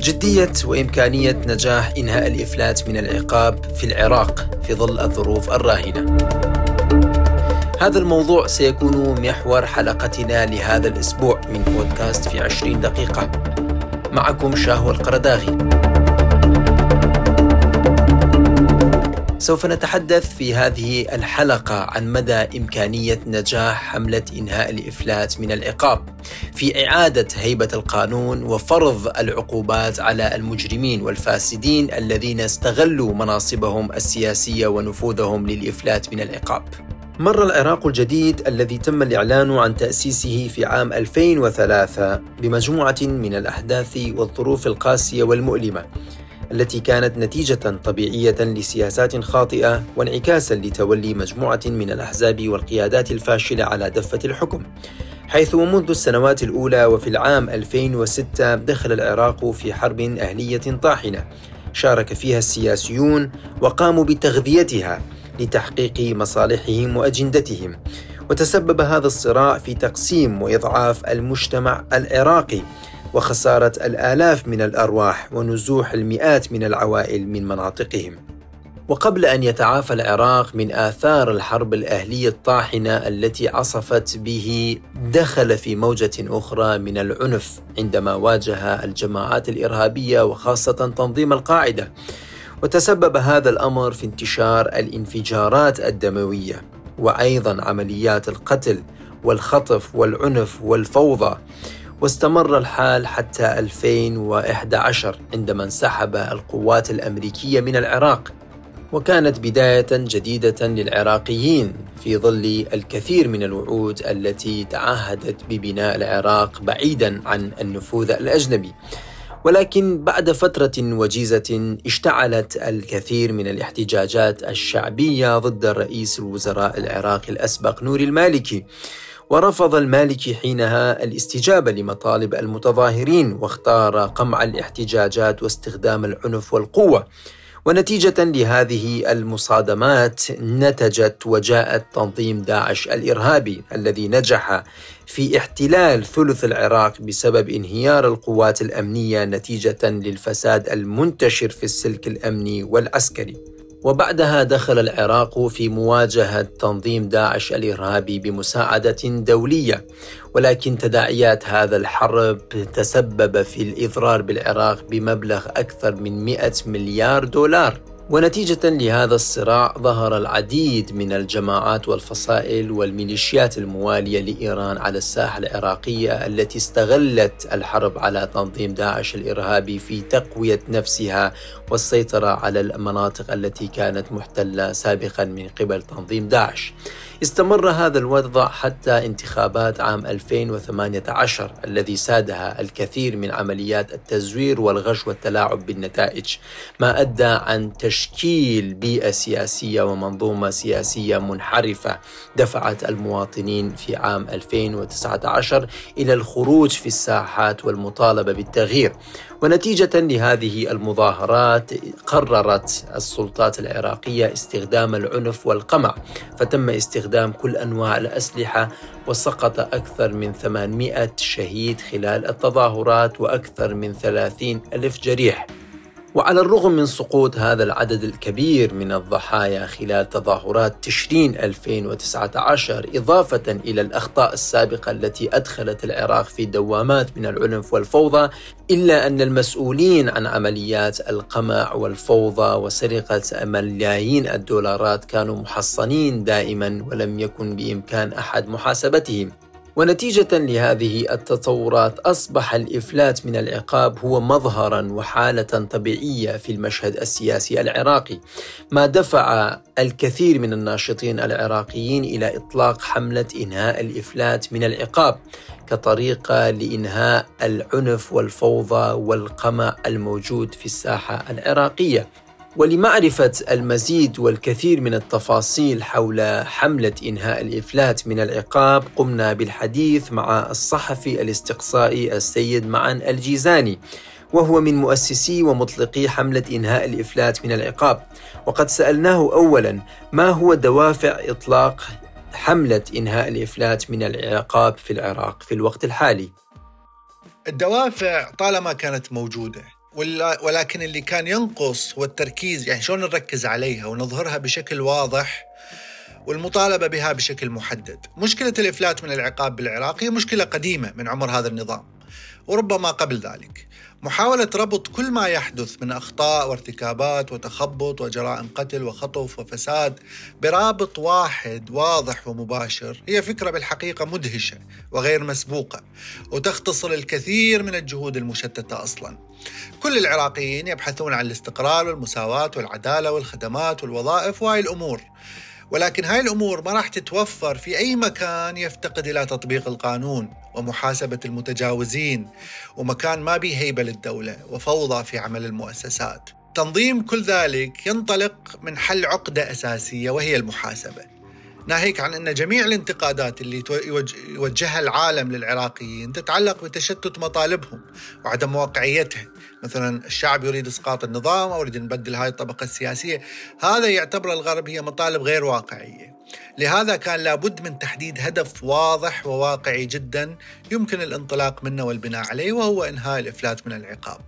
جدية وإمكانية نجاح إنهاء الإفلات من العقاب في العراق في ظل الظروف الراهنة. هذا الموضوع سيكون محور حلقتنا لهذا الأسبوع من بودكاست في 20 دقيقة. معكم شاهو القرداغي. سوف نتحدث في هذه الحلقة عن مدى إمكانية نجاح حملة إنهاء الإفلات من العقاب في إعادة هيبة القانون وفرض العقوبات على المجرمين والفاسدين الذين استغلوا مناصبهم السياسية ونفوذهم للإفلات من العقاب. مر العراق الجديد الذي تم الإعلان عن تأسيسه في عام 2003 بمجموعة من الأحداث والظروف القاسية والمؤلمة التي كانت نتيجة طبيعية لسياسات خاطئة وانعكاسا لتولي مجموعة من الأحزاب والقيادات الفاشلة على دفة الحكم. حيث منذ السنوات الأولى وفي العام 2006 دخل العراق في حرب أهلية طاحنة. شارك فيها السياسيون وقاموا بتغذيتها لتحقيق مصالحهم وأجندتهم. وتسبب هذا الصراع في تقسيم وإضعاف المجتمع العراقي. وخسارة الآلاف من الأرواح ونزوح المئات من العوائل من مناطقهم. وقبل أن يتعافى العراق من آثار الحرب الأهلية الطاحنة التي عصفت به، دخل في موجة أخرى من العنف عندما واجه الجماعات الإرهابية وخاصة تنظيم القاعدة. وتسبب هذا الأمر في انتشار الانفجارات الدموية وأيضا عمليات القتل والخطف والعنف والفوضى واستمر الحال حتى 2011 عندما انسحب القوات الأمريكية من العراق وكانت بداية جديدة للعراقيين في ظل الكثير من الوعود التي تعهدت ببناء العراق بعيدا عن النفوذ الأجنبي. ولكن بعد فترة وجيزة اشتعلت الكثير من الاحتجاجات الشعبية ضد رئيس الوزراء العراقي الأسبق نور المالكي. ورفض المالكي حينها الاستجابة لمطالب المتظاهرين واختار قمع الاحتجاجات واستخدام العنف والقوة ونتيجة لهذه المصادمات نتجت وجاءت تنظيم داعش الإرهابي الذي نجح في احتلال ثلث العراق بسبب انهيار القوات الأمنية نتيجة للفساد المنتشر في السلك الأمني والعسكري. وبعدها دخل العراق في مواجهة تنظيم داعش الإرهابي بمساعدة دولية. ولكن تداعيات هذا الحرب تسبب في الإضرار بالعراق بمبلغ أكثر من 100 مليار دولار. ونتيجة لهذا الصراع ظهر العديد من الجماعات والفصائل والميليشيات الموالية لإيران على الساحة العراقية التي استغلت الحرب على تنظيم داعش الإرهابي في تقوية نفسها والسيطرة على المناطق التي كانت محتلة سابقا من قبل تنظيم داعش. استمر هذا الوضع حتى انتخابات عام 2018 الذي سادها الكثير من عمليات التزوير والغش والتلاعب بالنتائج ما أدى عن تشكيل بيئة سياسية ومنظومة سياسية منحرفة دفعت المواطنين في عام 2019 إلى الخروج في الساحات والمطالبة بالتغيير. ونتيجة لهذه المظاهرات قررت السلطات العراقية استخدام العنف والقمع فتم استخدام كل أنواع الأسلحة وسقط أكثر من 800 شهيد خلال التظاهرات وأكثر من 30 ألف جريح. وعلى الرغم من سقوط هذا العدد الكبير من الضحايا خلال تظاهرات تشرين 2019 إضافة إلى الأخطاء السابقة التي أدخلت العراق في دوامات من العنف والفوضى إلا أن المسؤولين عن عمليات القمع والفوضى وسرقة ملايين الدولارات كانوا محصنين دائما ولم يكن بإمكان أحد محاسبتهم. ونتيجة لهذه التطورات أصبح الإفلات من العقاب هو مظهرا وحالة طبيعية في المشهد السياسي العراقي ما دفع الكثير من الناشطين العراقيين إلى إطلاق حملة إنهاء الإفلات من العقاب كطريقة لإنهاء العنف والفوضى والقمع الموجود في الساحة العراقية. ولمعرفة المزيد والكثير من التفاصيل حول حملة إنهاء الإفلات من العقاب قمنا بالحديث مع الصحفي الاستقصائي السيد معن الجيزاني وهو من مؤسسي ومطلقي حملة إنهاء الإفلات من العقاب. وقد سألناه أولا ما هو دوافع إطلاق حملة إنهاء الإفلات من العقاب في العراق في الوقت الحالي؟ الدوافع طالما كانت موجودة ولكن اللي كان ينقص هو التركيز يعني شلون نركز عليها ونظهرها بشكل واضح والمطالبة بها بشكل محدد. مشكلة الإفلات من العقاب بالعراق هي مشكلة قديمة من عمر هذا النظام وربما قبل ذلك. محاولة ربط كل ما يحدث من أخطاء وارتكابات وتخبط وجرائم قتل وخطف وفساد برابط واحد واضح ومباشر. هي فكرة بالحقيقة مدهشة وغير مسبوقة وتختصر الكثير من الجهود المشتتة أصلا. كل العراقيين يبحثون عن الاستقرار والمساواة والعدالة والخدمات والوظائف وهاي الأمور ولكن هاي الأمور ما راح تتوفر في أي مكان يفتقد إلى تطبيق القانون ومحاسبة المتجاوزين ومكان ما به هيبة للدولة وفوضى في عمل المؤسسات. تنظيم كل ذلك ينطلق من حل عقدة أساسية وهي المحاسبة. ناهيك عن أن جميع الانتقادات اللي يوجهها العالم للعراقيين تتعلق بتشتت مطالبهم وعدم واقعيتها مثلا الشعب يريد إسقاط النظام أو يريد نبدل هاي الطبقة السياسية. هذا يعتبر الغرب هي مطالب غير واقعية. لهذا كان لابد من تحديد هدف واضح وواقعي جدا يمكن الانطلاق منه والبناء عليه وهو إنهاء الإفلات من العقاب.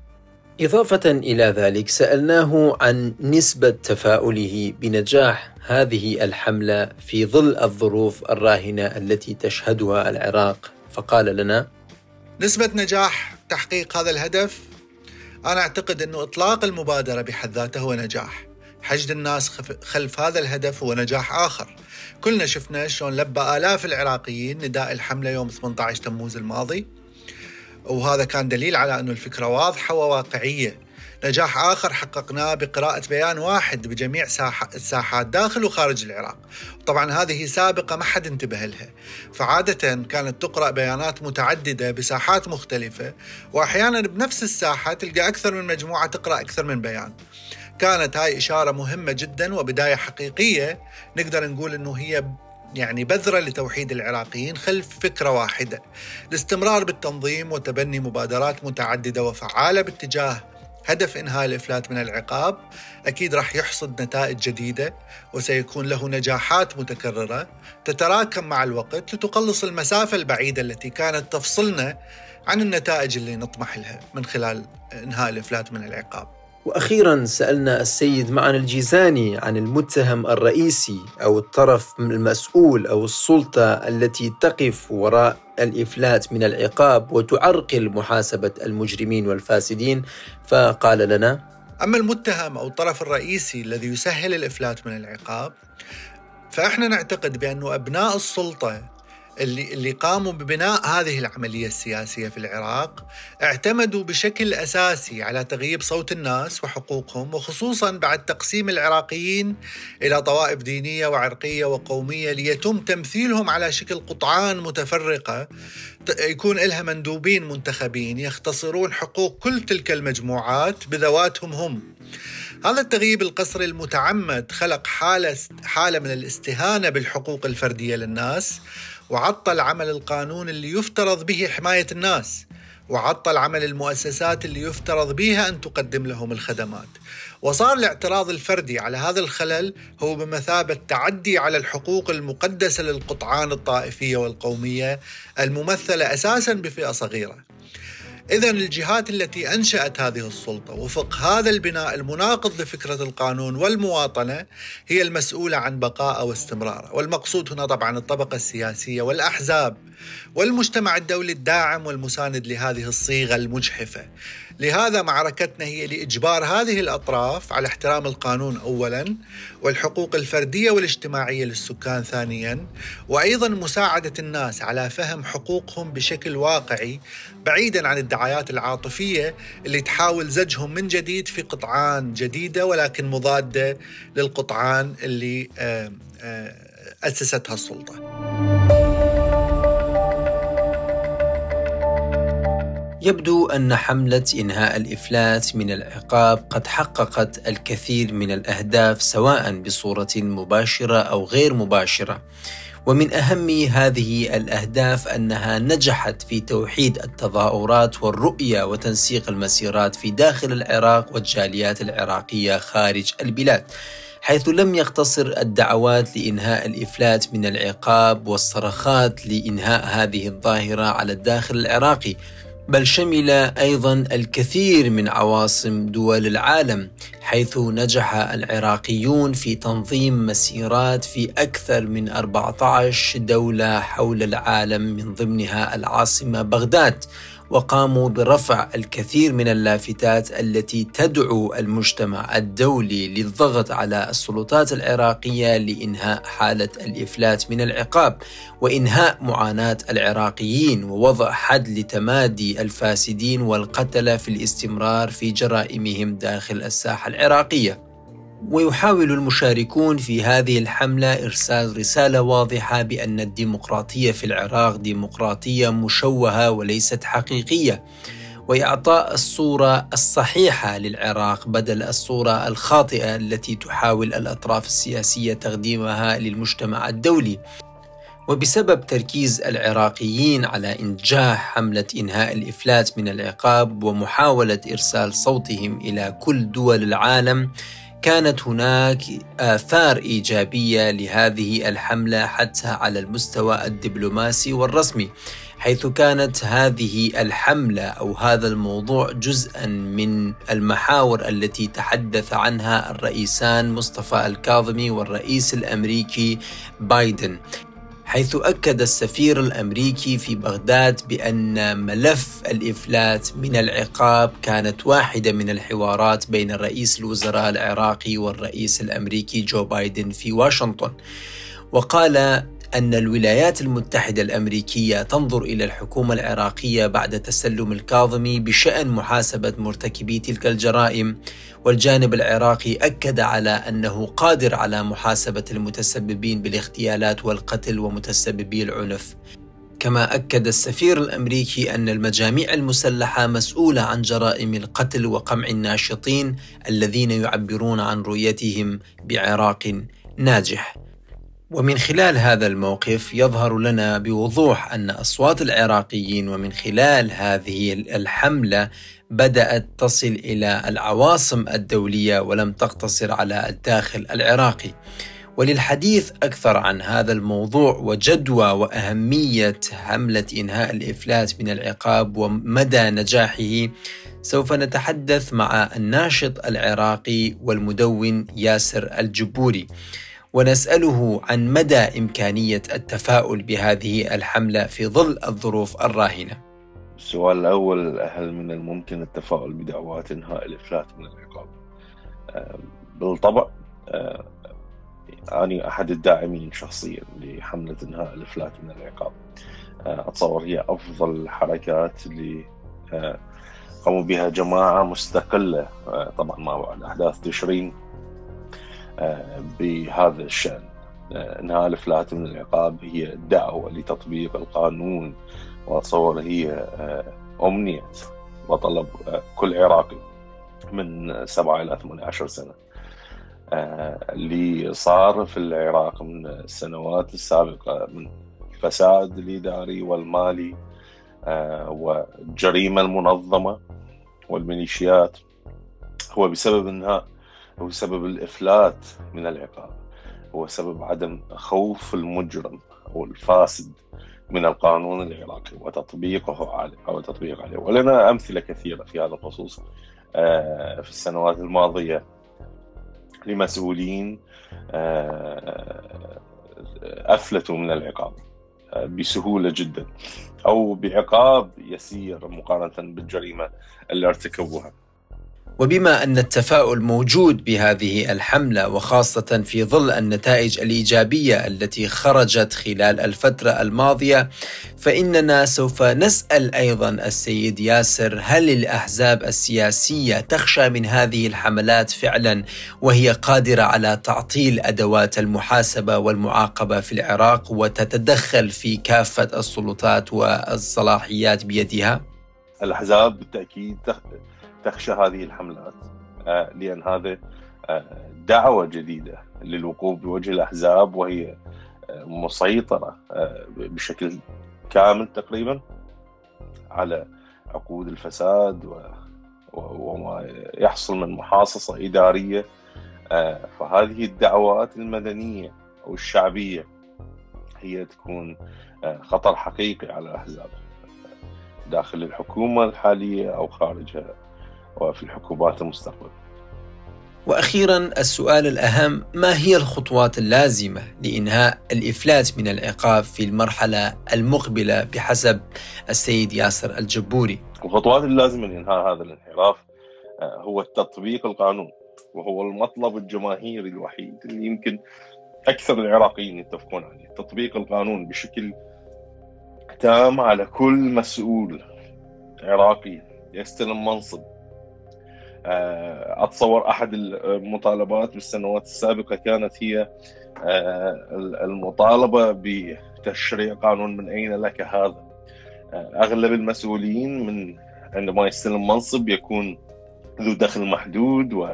إضافة إلى ذلك سألناه عن نسبة تفاؤله بنجاح هذه الحملة في ظل الظروف الراهنة التي تشهدها العراق. فقال لنا نسبة نجاح تحقيق هذا الهدف أنا أعتقد أنه إطلاق المبادرة بحد ذاته هو نجاح. حشد الناس خلف هذا الهدف هو نجاح آخر. كلنا شفنا شلون لبى آلاف العراقيين نداء الحملة يوم 18 تموز الماضي. وهذا كان دليل على أن الفكرة واضحة وواقعية. نجاح آخر حققناه بقراءة بيان واحد بجميع الساحات داخل وخارج العراق. طبعا هذه سابقة ما حد انتبه لها. فعادة كانت تقرأ بيانات متعددة بساحات مختلفة وأحيانا بنفس الساحة تلقى أكثر من مجموعة تقرأ أكثر من بيان. كانت هاي إشارة مهمة جدا وبداية حقيقية نقدر نقول أنه هي يعني بذرة لتوحيد العراقيين خلف فكرة واحدة. الاستمرار بالتنظيم وتبني مبادرات متعددة وفعالة باتجاه هدف إنهاء الإفلات من العقاب أكيد راح يحصد نتائج جديدة وسيكون له نجاحات متكررة تتراكم مع الوقت لتقلص المسافة البعيدة التي كانت تفصلنا عن النتائج اللي نطمح لها من خلال إنهاء الإفلات من العقاب. وأخيرا سألنا السيد معن الجيزاني عن المتهم الرئيسي أو الطرف المسؤول أو السلطة التي تقف وراء الإفلات من العقاب وتعرقل محاسبة المجرمين والفاسدين. فقال لنا أما المتهم أو الطرف الرئيسي الذي يسهل الإفلات من العقاب فإحنا نعتقد بأن أبناء السلطة اللي اللي قاموا ببناء هذه العملية السياسية في العراق اعتمدوا بشكل أساسي على تغييب صوت الناس وحقوقهم وخصوصا بعد تقسيم العراقيين إلى طوائف دينية وعرقية وقومية ليتم تمثيلهم على شكل قطعان متفرقة. يكون لها مندوبين منتخبين يختصرون حقوق كل تلك المجموعات بذواتهم هم. هذا التغييب القسري المتعمد خلق حالة حالة من الاستهانة بالحقوق الفردية للناس وعطل عمل القانون اللي يفترض به حماية الناس وعطل عمل المؤسسات اللي يفترض بها أن تقدم لهم الخدمات. وصار الاعتراض الفردي على هذا الخلل هو بمثابة تعدي على الحقوق المقدسة للقطعان الطائفية والقومية الممثلة أساسا بفئة صغيرة. إذا الجهات التي أنشأت هذه السلطة وفق هذا البناء المناقض لفكرة القانون والمواطنة هي المسؤولة عن بقاء واستمراره. والمقصود هنا طبعا الطبقة السياسية والأحزاب والمجتمع الدولي الداعم والمساند لهذه الصيغة المجحفة. لهذا معركتنا هي لإجبار هذه الأطراف على احترام القانون أولا والحقوق الفردية والاجتماعية للسكان ثانيا وأيضا مساعدة الناس على فهم حقوقهم بشكل واقعي بعيدا عن الدعايات العاطفية اللي تحاول زجهم من جديد في قطعان جديدة ولكن مضادة للقطعان اللي أسستها السلطة. يبدو أن حملة إنهاء الإفلات من العقاب قد حققت الكثير من الأهداف سواء بصورة مباشرة أو غير مباشرة. ومن أهم هذه الأهداف أنها نجحت في توحيد التظاهرات والرؤية وتنسيق المسيرات في داخل العراق والجاليات العراقية خارج البلاد. حيث لم يقتصر الدعوات لإنهاء الإفلات من العقاب والصرخات لإنهاء هذه الظاهرة على الداخل العراقي بل شمل أيضا الكثير من عواصم دول العالم حيث نجح العراقيون في تنظيم مسيرات في أكثر من 14 دولة حول العالم من ضمنها العاصمة بغداد. وقاموا برفع الكثير من اللافتات التي تدعو المجتمع الدولي للضغط على السلطات العراقية لإنهاء حالة الإفلات من العقاب وإنهاء معاناة العراقيين ووضع حد لتمادي الفاسدين والقتلة في الاستمرار في جرائمهم داخل الساحة العراقية. ويحاول المشاركون في هذه الحملة إرسال رسالة واضحة بأن الديمقراطية في العراق ديمقراطية مشوهة وليست حقيقية وإعطاء الصورة الصحيحة للعراق بدل الصورة الخاطئة التي تحاول الأطراف السياسية تقديمها للمجتمع الدولي. وبسبب تركيز العراقيين على إنجاح حملة إنهاء الإفلات من العقاب ومحاولة إرسال صوتهم إلى كل دول العالم كانت هناك آثار إيجابية لهذه الحملة حتى على المستوى الدبلوماسي والرسمي حيث كانت هذه الحملة أو هذا الموضوع جزءا من المحاور التي تحدث عنها الرئيسان مصطفى الكاظمي والرئيس الأمريكي بايدن. حيث أكد السفير الأمريكي في بغداد بأن ملف الإفلات من العقاب كانت واحدة من الحوارات بين رئيس الوزراء العراقي والرئيس الأمريكي جو بايدن في واشنطن. وقال أن الولايات المتحدة الأمريكية تنظر إلى الحكومة العراقية بعد تسلم الكاظمي بشأن محاسبة مرتكبي تلك الجرائم. والجانب العراقي أكد على أنه قادر على محاسبة المتسببين بالاغتيالات والقتل ومتسببي العنف. كما أكد السفير الأمريكي أن المجاميع المسلحة مسؤولة عن جرائم القتل وقمع الناشطين الذين يعبرون عن رؤيتهم بعراق ناجح. ومن خلال هذا الموقف يظهر لنا بوضوح أن أصوات العراقيين ومن خلال هذه الحملة بدأت تصل إلى العواصم الدولية ولم تقتصر على الداخل العراقي. وللحديث أكثر عن هذا الموضوع وجدوى وأهمية حملة إنهاء الإفلات من العقاب ومدى نجاحه سوف نتحدث مع الناشط العراقي والمدون ياسر الجبوري. ونسأله عن مدى إمكانية التفاؤل بهذه الحملة في ظل الظروف الراهنة. السؤال الأول هل من الممكن التفاؤل بدعوات إنهاء الإفلات من العقاب؟ بالطبع أنا أحد الداعمين شخصيا لحملة إنهاء الإفلات من العقاب. أتصور هي أفضل الحركات اللي قاموا بها جماعة مستقلة طبعا ما بعد أحداث تشرين بهذا الشأن. انهاء الافلات من العقاب هي دعوه لتطبيق القانون واتصور هي أمنية وطلب كل عراقي من سبعة إلى 18 سنة. اللي صار في العراق من السنوات السابقة من الفساد الإداري والمالي والجريمة المنظمة والميليشيات هو بسبب انهاء هو سبب الإفلات من العقاب. هو سبب عدم خوف المجرم أو الفاسد من القانون العراقي وتطبيقه عليه أو تطبيق عليه. ولنا أمثلة كثيرة في هذا الخصوص في السنوات الماضية لمسؤولين أفلتوا من العقاب بسهولة جدا أو بعقاب يسير مقارنة بالجريمة اللي ارتكبوها. وبما أن التفاؤل موجود بهذه الحملة وخاصة في ظل النتائج الإيجابية التي خرجت خلال الفترة الماضية فإننا سوف نسأل أيضا السيد ياسر هل الأحزاب السياسية تخشى من هذه الحملات فعلا وهي قادرة على تعطيل أدوات المحاسبة والمعاقبة في العراق وتتدخل في كافة السلطات والصلاحيات بيدها؟ الأحزاب بالتأكيد تخشى هذه الحملات لأن هذا دعوة جديدة للوقوف بوجه الأحزاب وهي مسيطرة بشكل كامل تقريبا على عقود الفساد وما يحصل من محاصصة إدارية. فهذه الدعوات المدنية أو الشعبية هي تكون خطر حقيقي على الأحزاب داخل الحكومة الحالية أو خارجها. وفي الحكومات المستقبلية وأخيرا السؤال الأهم ما هي الخطوات اللازمة لإنهاء الإفلات من العقاب في المرحلة المقبلة بحسب السيد ياسر الجبوري. الخطوات اللازمة لإنهاء هذا الانحراف آه، هو تطبيق القانون وهو المطلب الجماهيري الوحيد اللي يمكن أكثر العراقيين يتفقون عليه، تطبيق القانون بشكل تام على كل مسؤول عراقي يستلم منصب أتصور أحد المطالبات بالسنوات السابقة كانت هي آه، المطالبة بتشريع قانون من أين لك هذا؟ آه، أغلب المسؤولين من عندما يستلم منصب يكون ذو دخل محدود و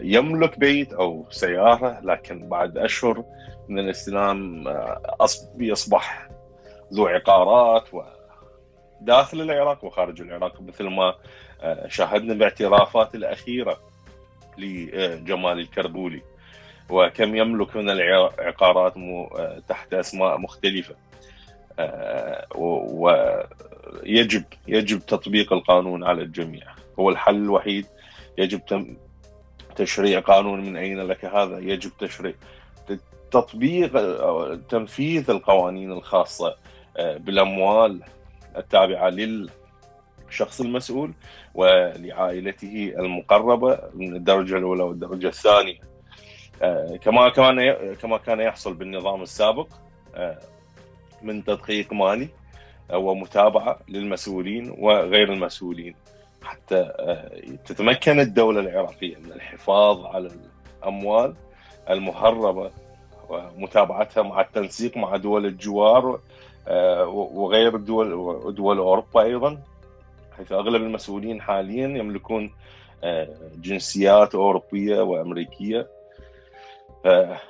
يملك بيت أو سيارة لكن بعد أشهر من الاستلام يصبح ذو عقارات وداخل العراق وخارج العراق مثل ما شاهدنا الاعترافات الأخيرة لجمال الكربولي. وكم يملك من العقارات تحت أسماء مختلفة. ويجب يجب تطبيق القانون على الجميع. هو الحل الوحيد. يجب تشريع قانون من أين لك هذا؟ يجب تشريع. تطبيق تنفيذ القوانين الخاصة بالأموال التابعة لل الشخص المسؤول ولعائلته المقربة من الدرجة الأولى والدرجة الثانية. آه، كما كان كما كان يحصل بالنظام السابق آه، من تدقيق مالي ومتابعة للمسؤولين وغير المسؤولين حتى آه، تتمكن الدولة العراقية من الحفاظ على الأموال المهربة ومتابعتها مع التنسيق مع دول الجوار وغير دول دول أوروبا أيضا حيث أغلب المسؤولين حاليا يملكون آه، جنسيات أوروبية وأمريكية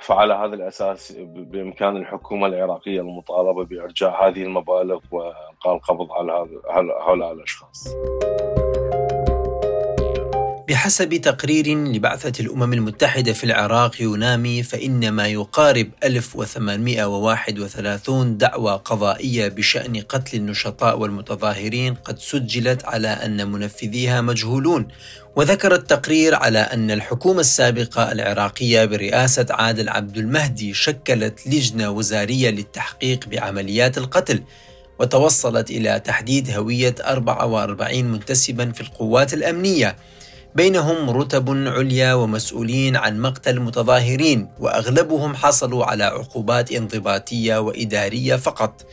فعلى هذا الأساس بإمكان الحكومة العراقية المطالبة بإرجاع هذه المبالغ وإلقاء القبض على هؤلاء الأشخاص. بحسب تقرير لبعثة الأمم المتحدة في العراق يونامي فإن ما يقارب 1831 دعوى قضائية بشأن قتل النشطاء والمتظاهرين قد سجلت على أن منفذيها مجهولون. وذكر التقرير على أن الحكومة السابقة العراقية برئاسة عادل عبد المهدي شكلت لجنة وزارية للتحقيق بعمليات القتل وتوصلت إلى تحديد هوية 44 منتسبا في القوات الأمنية. بينهم رتب عليا ومسؤولين عن مقتل متظاهرين وأغلبهم حصلوا على عقوبات انضباطية وإدارية فقط.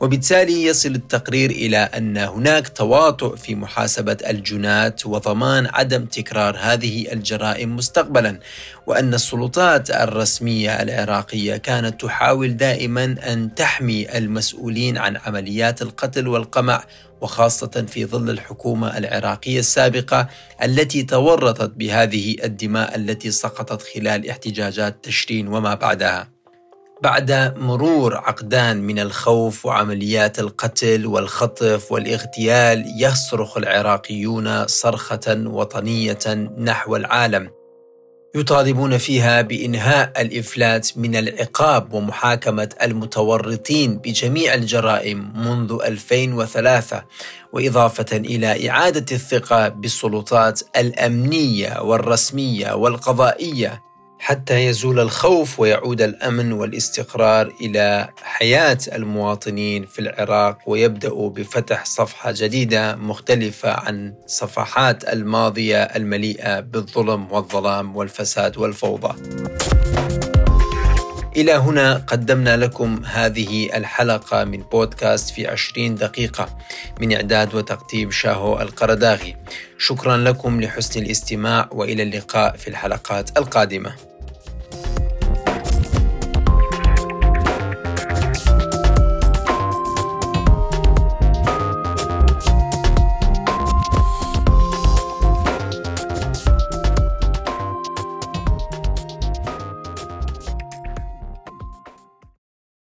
وبالتالي يصل التقرير إلى أن هناك تواطؤ في محاسبة الجنات وضمان عدم تكرار هذه الجرائم مستقبلا وأن السلطات الرسمية العراقية كانت تحاول دائما أن تحمي المسؤولين عن عمليات القتل والقمع وخاصة في ظل الحكومة العراقية السابقة التي تورطت بهذه الدماء التي سقطت خلال احتجاجات تشرين وما بعدها. بعد مرور عقدان من الخوف وعمليات القتل والخطف والاغتيال يصرخ العراقيون صرخة وطنية نحو العالم يطالبون فيها بإنهاء الإفلات من العقاب ومحاكمة المتورطين بجميع الجرائم منذ 2003 وإضافة إلى إعادة الثقة بالسلطات الأمنية والرسمية والقضائية. حتى يزول الخوف ويعود الأمن والاستقرار إلى حياة المواطنين في العراق ويبداوا بفتح صفحة جديدة مختلفة عن صفحات الماضية المليئة بالظلم والظلام والفساد والفوضى. إلى هنا قدمنا لكم هذه الحلقة من بودكاست في عشرين دقيقة من إعداد وتقديم شاهو القرداغي. شكرا لكم لحسن الاستماع وإلى اللقاء في الحلقات القادمة.